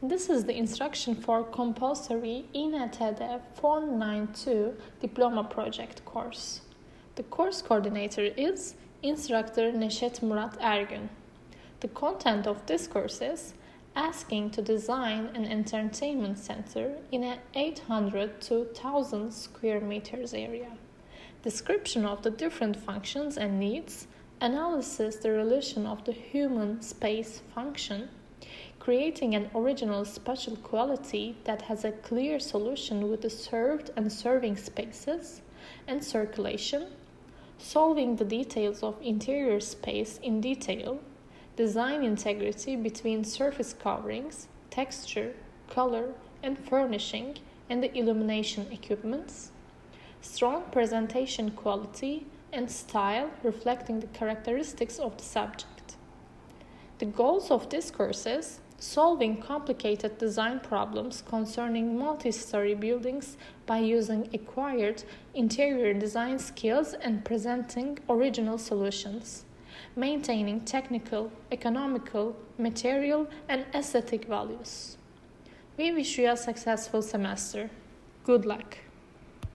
This is the instruction for compulsory İNTD 492 Diploma Project course. The course coordinator is Instructor Neşet Murat Ergün. The content of this course is asking to design an entertainment center in an 800 to 1000 square meters area. Description of the different functions and needs, analysis the relation of the human space function, creating an original spatial quality that has a clear solution with the served and serving spaces and circulation, solving the details of interior space in detail, design integrity between surface coverings, texture, color, and furnishing, and the illumination equipments, strong presentation quality and style reflecting the characteristics of the subject. The goals of this course is solving complicated design problems concerning multi-story buildings by using acquired interior design skills and presenting original solutions maintaining technical, economical, material, and aesthetic values. We wish you a successful semester. Good luck!